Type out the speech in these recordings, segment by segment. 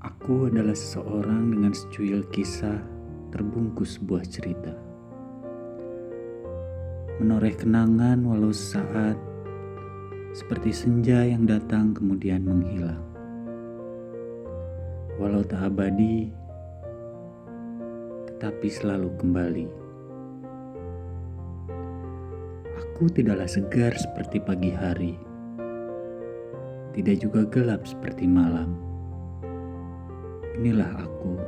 Aku adalah seseorang dengan secuil kisah terbungkus sebuah cerita. Menoreh kenangan walau saat seperti senja yang datang kemudian menghilang. Walau tak abadi, tetapi selalu kembali. Aku tidaklah segar seperti pagi hari, tidak juga gelap seperti malam Inilah aku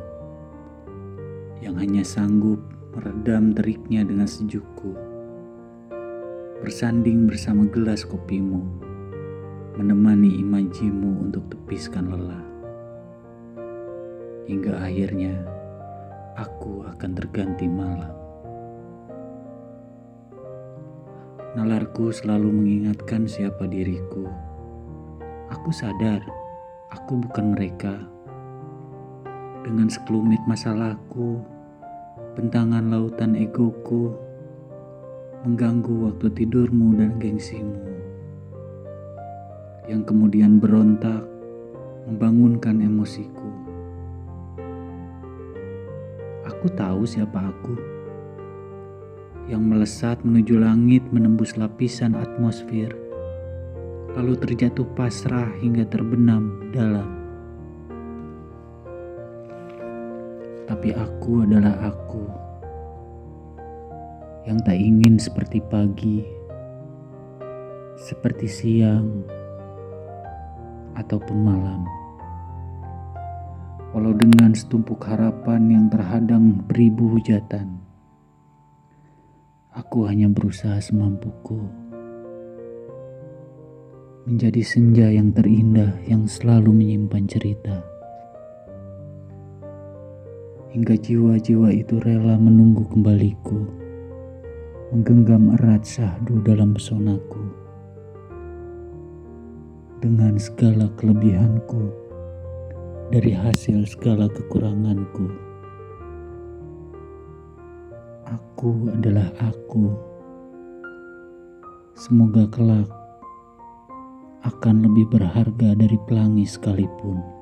yang hanya sanggup meredam teriknya dengan sejukku, bersanding bersama gelas kopimu, menemani imajimu untuk tepiskan lelah. Hingga akhirnya aku akan terganti malam. Nalarku selalu mengingatkan siapa diriku. Aku sadar, aku bukan mereka dengan sekelumit masalahku, bentangan lautan egoku, mengganggu waktu tidurmu dan gengsimu, yang kemudian berontak, membangunkan emosiku. Aku tahu siapa aku, yang melesat menuju langit menembus lapisan atmosfer, lalu terjatuh pasrah hingga terbenam dalam tapi aku adalah aku yang tak ingin seperti pagi, seperti siang, ataupun malam. Walau dengan setumpuk harapan yang terhadang beribu hujatan, aku hanya berusaha semampuku menjadi senja yang terindah yang selalu menyimpan cerita hingga jiwa-jiwa itu rela menunggu kembaliku, menggenggam erat syahdu dalam pesonaku. Dengan segala kelebihanku, dari hasil segala kekuranganku, aku adalah aku. Semoga kelak akan lebih berharga dari pelangi sekalipun.